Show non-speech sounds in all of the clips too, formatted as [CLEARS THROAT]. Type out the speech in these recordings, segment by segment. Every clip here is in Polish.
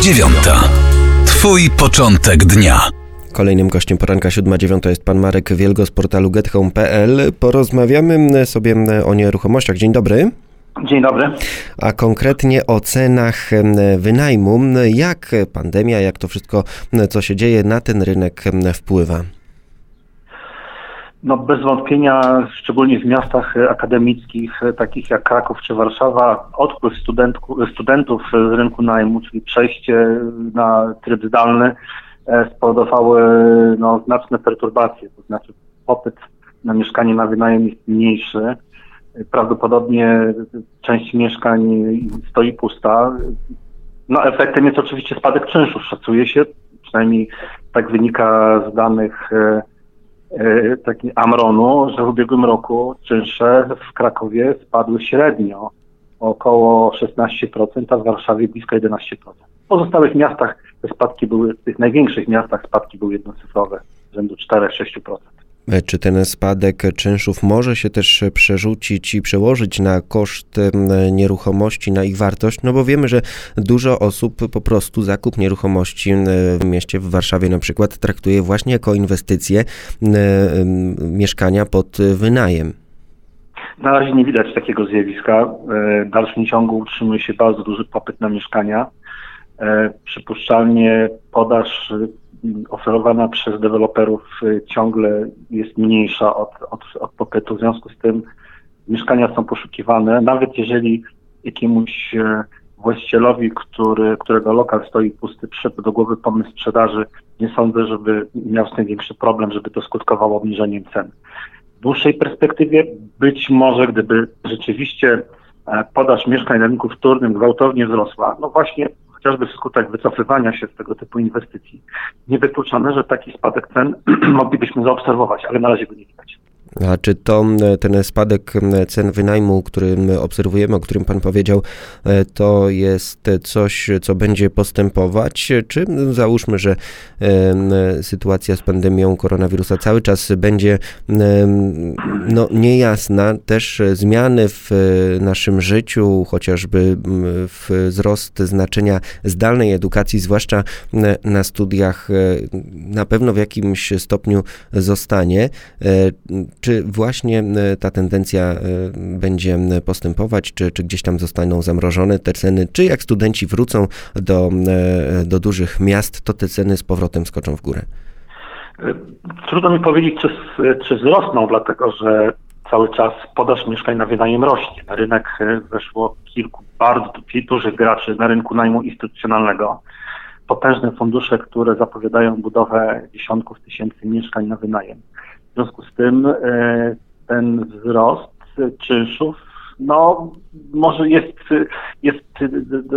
dziewiąta. Twój początek dnia. Kolejnym gościem poranka 7.9 jest pan Marek Wielgo z portalu gethome.pl. Porozmawiamy sobie o nieruchomościach. Dzień dobry. Dzień dobry. A konkretnie o cenach wynajmu. Jak pandemia, jak to wszystko, co się dzieje na ten rynek wpływa? No bez wątpienia, szczególnie w miastach akademickich, takich jak Kraków czy Warszawa, odpływ studentów z rynku najmu, czyli przejście na tryb zdalny, e, spowodowały no, znaczne perturbacje, to znaczy popyt na mieszkanie na wynajem jest mniejszy. Prawdopodobnie część mieszkań stoi pusta. No efektem jest oczywiście spadek czynszów. Szacuje się, przynajmniej tak wynika z danych e, E, taki Amronu, że w ubiegłym roku czynsze w Krakowie spadły średnio około 16%, a w Warszawie blisko 11%. W pozostałych miastach te spadki były, w tych największych miastach spadki były jednocyfrowe, rzędu 4-6%. Czy ten spadek czynszów może się też przerzucić i przełożyć na koszt nieruchomości, na ich wartość? No bo wiemy, że dużo osób po prostu zakup nieruchomości w mieście, w Warszawie na przykład, traktuje właśnie jako inwestycję mieszkania pod wynajem. Na razie nie widać takiego zjawiska. W dalszym ciągu utrzymuje się bardzo duży popyt na mieszkania. E, przypuszczalnie podaż oferowana przez deweloperów y, ciągle jest mniejsza od, od, od popytu. W związku z tym mieszkania są poszukiwane, nawet jeżeli jakiemuś e, właścicielowi, który, którego lokal stoi pusty, przyszedł do głowy pomysł sprzedaży, nie sądzę, żeby miał z tym większy problem, żeby to skutkowało obniżeniem cen. W dłuższej perspektywie być może, gdyby rzeczywiście e, podaż mieszkań na rynku wtórnym gwałtownie wzrosła, no właśnie chociażby wskutek wycofywania się z tego typu inwestycji, niewykluczone, że taki spadek cen [CLEARS THROAT] moglibyśmy zaobserwować, ale na razie go nie widać. A czy to ten spadek cen wynajmu, który obserwujemy, o którym Pan powiedział, e, to jest coś, co będzie postępować? Czy załóżmy, że sytuacja z pandemią koronawirusa cały czas będzie no, niejasna, też zmiany w naszym życiu, chociażby wzrost znaczenia zdalnej edukacji, zwłaszcza na studiach, e, na pewno w jakimś stopniu zostanie e, czy właśnie e, ta tendencja e, będzie postępować, czy, czy gdzieś tam zostaną zamrożone te ceny, czy jak studenci wrócą do, e, do dużych miast, to te ceny z powrotem skoczą w górę? Trudno mi powiedzieć, czy, czy wzrosną, dlatego że cały czas podaż mieszkań na wynajem rośnie. Na rynek weszło kilku bardzo dużych graczy na rynku najmu instytucjonalnego. Potężne fundusze, które zapowiadają budowę dziesiątków tysięcy mieszkań na wynajem. W związku z tym e, ten wzrost czynszów no, może jest, jest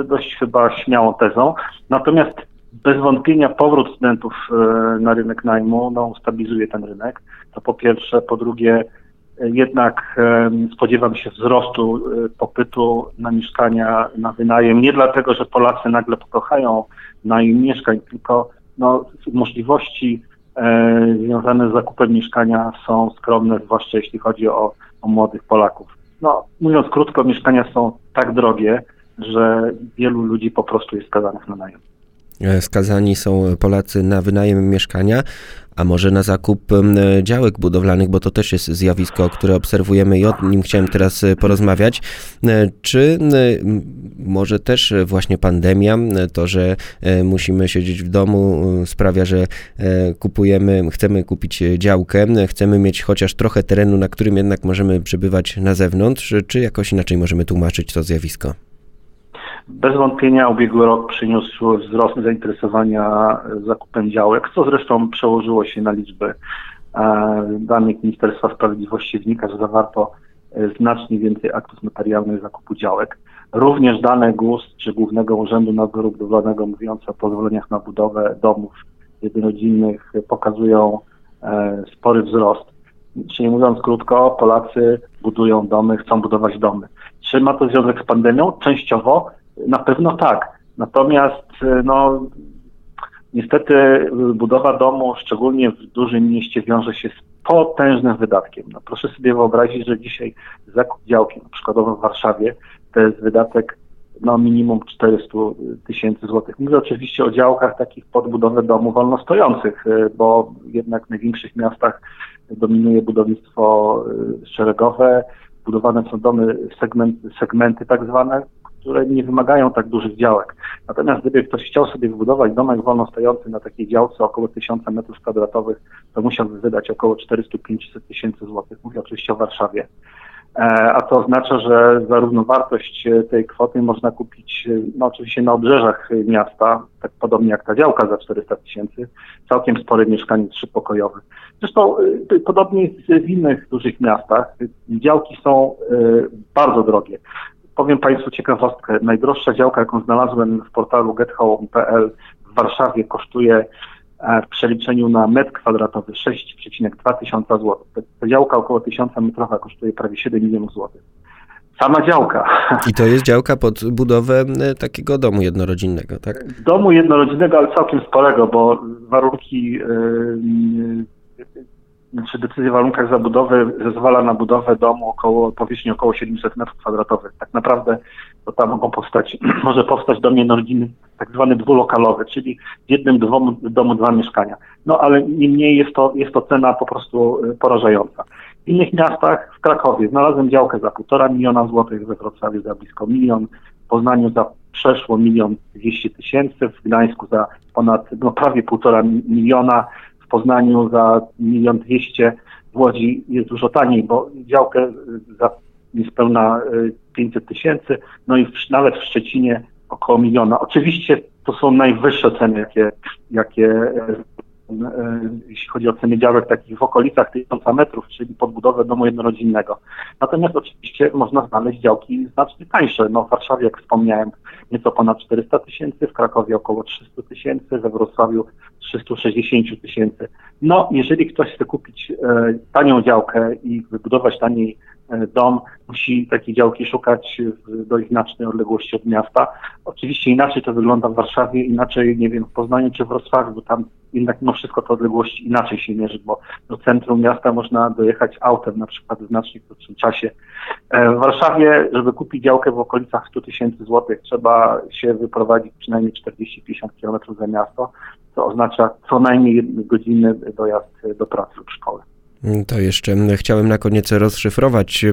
dość chyba śmiałą tezą. Natomiast bez wątpienia powrót studentów e, na rynek najmu no, stabilizuje ten rynek. To po pierwsze. Po drugie, jednak spodziewam się wzrostu e, popytu na mieszkania na wynajem. Nie dlatego, że Polacy nagle pokochają najem mieszkań, tylko no, możliwości E, związane z zakupem mieszkania są skromne, zwłaszcza jeśli chodzi o, o młodych Polaków. No, mówiąc krótko, mieszkania są tak drogie, że wielu ludzi po prostu jest skazanych na najem. E, skazani są Polacy na wynajem mieszkania, a może na zakup działek budowlanych, bo to też jest zjawisko, które obserwujemy i o nim chciałem teraz e, porozmawiać. E, czy może też właśnie pandemia, to, że musimy siedzieć w domu, sprawia, że kupujemy, chcemy kupić działkę, chcemy mieć chociaż trochę terenu, na którym jednak możemy przebywać na zewnątrz, czy jakoś inaczej możemy tłumaczyć to zjawisko? Bez wątpienia ubiegły rok przyniósł wzrost zainteresowania zakupem działek, co zresztą przełożyło się na liczby e, danych Ministerstwa Sprawiedliwości wynika, że zawarto e, znacznie więcej aktów notarialnych zakupu działek. Również dane GUS czy Głównego Urzędu Nadzoru Budowlanego mówiące o pozwoleniach na budowę domów jednorodzinnych pokazują e, spory wzrost. Czyli mówiąc krótko, Polacy budują domy, chcą budować domy. Czy ma to związek z pandemią? Częściowo, na pewno tak. Natomiast e, no, niestety budowa domu, szczególnie w dużym mieście, wiąże się z potężnym wydatkiem. No, proszę sobie wyobrazić, że dzisiaj zakup działki, na w Warszawie, to jest wydatek no minimum 400 tysięcy złotych. Mówię oczywiście o działkach takich pod budowę domu wolnostojących, bo jednak w największych miastach dominuje budownictwo szeregowe, budowane są domy, segmenty, segmenty tak zwane, które nie wymagają tak dużych działek. Natomiast gdyby ktoś chciał sobie wybudować domek wolno stojący na takiej działce około 1000 metrów kwadratowych, to musiałby wydać około 400-500 tysięcy złotych. Mówię oczywiście o Warszawie. E, a to oznacza, że zarówno wartość e, tej kwoty można kupić, e, no oczywiście na obrzeżach miasta, tak podobnie jak ta działka za 400 tysięcy, całkiem spore mieszkanie trzypokojowe. Zresztą podobnie jest w innych dużych miastach. Działki są bardzo drogie. Powiem Państwu ciekawostkę. Najdroższa działka, jaką znalazłem w portalu gethome.pl w Warszawie kosztuje w przeliczeniu na metr kwadratowy 6,2 tysiąca złotych. Ta działka około 1000 metrowa kosztuje prawie 7 milionów złotych. Sama działka. I to jest działka pod budowę e, takiego domu jednorodzinnego, tak? Domu jednorodzinnego, ale całkiem sporego, bo warunki yy, czy decyzja o warunkach zabudowy zezwala na budowę domu około powierzchni około 700 m2. Tak naprawdę to tam mogą powstać, [CLEARS THROAT] może powstać dom jednorodzinny tak zwany dwulokalowy, czyli w jednym domu, domu dwa mieszkania. No ale niemniej jest to, jest to cena po prostu y, porażająca. W innych miastach, w Krakowie znalazłem działkę za półtora miliona złotych, we Wrocławiu za blisko milion, w Poznaniu za przeszło milion dwieście tysięcy, w Gdańsku za ponad, no prawie półtora miliona, Poznaniu za milion dwieście, w Łodzi jest dużo taniej, bo działkę za niespełna 500 y, tysięcy, no i w, nawet w Szczecinie około miliona. Oczywiście to są najwyższe ceny, jakie, jakie E, jeśli chodzi o ceny działek takich w okolicach 1000 metrów, czyli podbudowę domu jednorodzinnego. Natomiast oczywiście można znaleźć działki znacznie tańsze. No w Warszawie, jak wspomniałem, nieco ponad 400 tysięcy, w Krakowie około 300 tysięcy, we Wrocławiu 360 tysięcy. No, jeżeli ktoś chce kupić e, tanią działkę i wybudować taniej e, dom, musi takiej działki szukać w dość znacznej odległości od miasta. Oczywiście inaczej to wygląda w Warszawie, inaczej, nie wiem, w Poznaniu czy w Wrocławiu, bo tam jednak mimo wszystko to odległości inaczej się mierzy, bo do centrum miasta można dojechać autem na przykład w znacznie krótszym czasie. E, w Warszawie, żeby kupić działkę w okolicach 100 tysięcy złotych, trzeba się wyprowadzić przynajmniej 40-50 kilometrów za miasto, co oznacza co najmniej godziny dojazd do pracy lub szkoły. To jeszcze chciałem na koniec rozszyfrować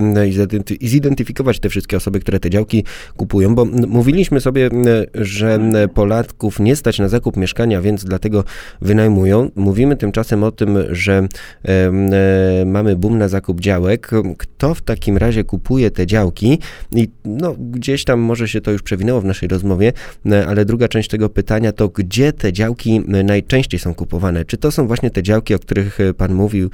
i zidentyfikować te wszystkie osoby, które te działki kupują, bo mówiliśmy sobie, że Polaków nie stać na zakup mieszkania, więc dlatego wynajmują. Mówimy tymczasem o tym, że mamy boom na zakup działek. Kto w takim razie kupuje te działki? I no, gdzieś tam może się to już przewinęło w naszej rozmowie, ale druga część tego pytania to, gdzie te działki najczęściej są kupowane? Czy to są właśnie te działki, o których pan mówił,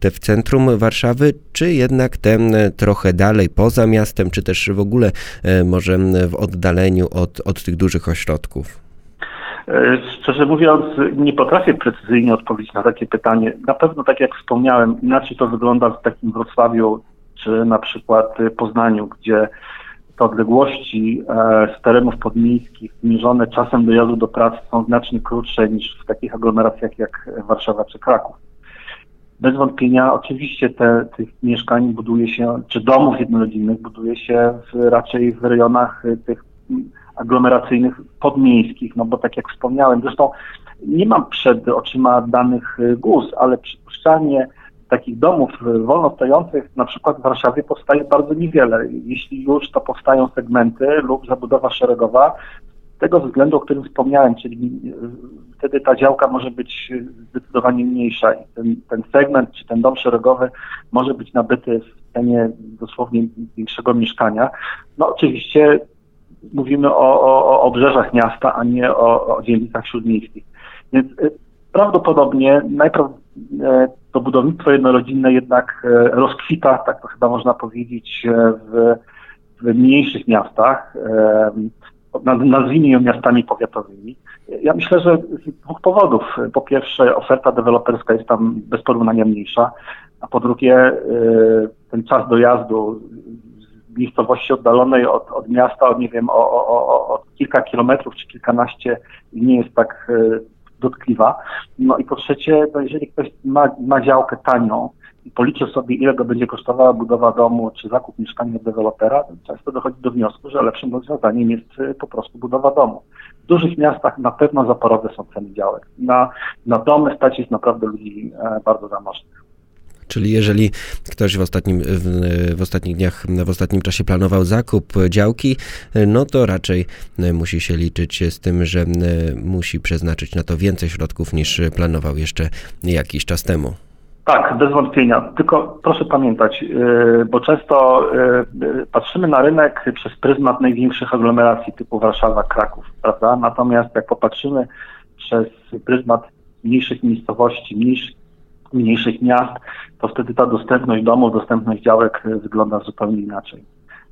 te w centrum Warszawy, czy jednak te trochę dalej poza miastem, czy też w ogóle e, może w oddaleniu od, od tych dużych ośrodków? E, szczerze mówiąc, nie potrafię precyzyjnie odpowiedzieć na takie pytanie. Na pewno, tak jak wspomniałem, inaczej to wygląda w takim Wrocławiu, czy na przykład Poznaniu, gdzie te odległości e, z terenów podmiejskich zmierzone czasem dojazdu do pracy są znacznie krótsze niż w takich aglomeracjach jak Warszawa czy Kraków bez wątpienia oczywiście te, tych mieszkań buduje się, czy domów jednorodzinnych buduje się w, raczej w rejonach y, tych aglomeracyjnych, podmiejskich, no bo tak jak wspomniałem, zresztą nie mam przed oczyma danych y, GUS, ale przypuszczalnie takich domów y, wolno stojących na przykład w Warszawie powstaje bardzo niewiele. Jeśli już to powstają segmenty lub zabudowa szeregowa, tego względu, o którym wspomniałem, czyli wtedy ta działka może być zdecydowanie mniejsza i ten, ten segment czy ten dom szeregowy może być nabyty w cenie dosłownie większego mieszkania. No oczywiście mówimy o, o, o obrzeżach miasta, a nie o, o dzielnicach śródmiejskich. Więc y, prawdopodobnie najprawdopodobniej to budownictwo jednorodzinne jednak e, rozkwita, tak to chyba można powiedzieć, e, w, w mniejszych miastach nazwijmy ją miastami powiatowymi. Ja myślę, że z dwóch powodów. Po pierwsze, oferta deweloperska jest tam bez porównania mniejsza, a po drugie, y, ten czas dojazdu z miejscowości oddalonej od, od miasta, nie wiem, o, o, o, o kilka kilometrów czy kilkanaście nie jest tak y, dotkliwa. No i po trzecie, no jeżeli ktoś ma, ma działkę tanią, policzył sobie, ile go będzie kosztowała budowa domu czy zakup mieszkania od dewelopera, często dochodzi do wniosku, że lepszym rozwiązaniem jest y, po prostu budowa domu. W dużych miastach na pewno zaporowe są ceny działek. Na, na domy stać jest naprawdę ludzi e, bardzo zamożnych. Czyli jeżeli ktoś w, ostatnim, w, w, ostatnich dniach, w ostatnim czasie planował zakup działki, no to raczej musi się liczyć z tym, że musi przeznaczyć na to więcej środków niż planował jeszcze jakiś czas temu. Tak, bez wątpienia. Tylko proszę pamiętać, yy, bo często yy, patrzymy na rynek przez pryzmat największych aglomeracji typu Warszawa, Kraków, prawda? Natomiast jak popatrzymy przez pryzmat mniejszych miejscowości, mniejszych, mniejszych miast, to wtedy ta dostępność domów, dostępność działek wygląda zupełnie inaczej.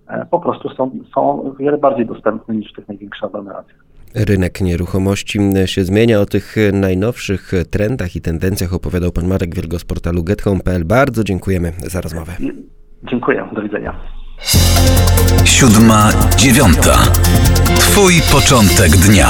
E, po prostu są, są wiele bardziej dostępne niż w tych największych aglomeracjach. Rynek nieruchomości się zmienia. O tych najnowszych trendach i tendencjach opowiadał pan Marek Wielgo z portalu gethome.pl. Bardzo dziękujemy za rozmowę. Dziękuję, do widzenia. Siódma, dziewiąta. Twój początek dnia.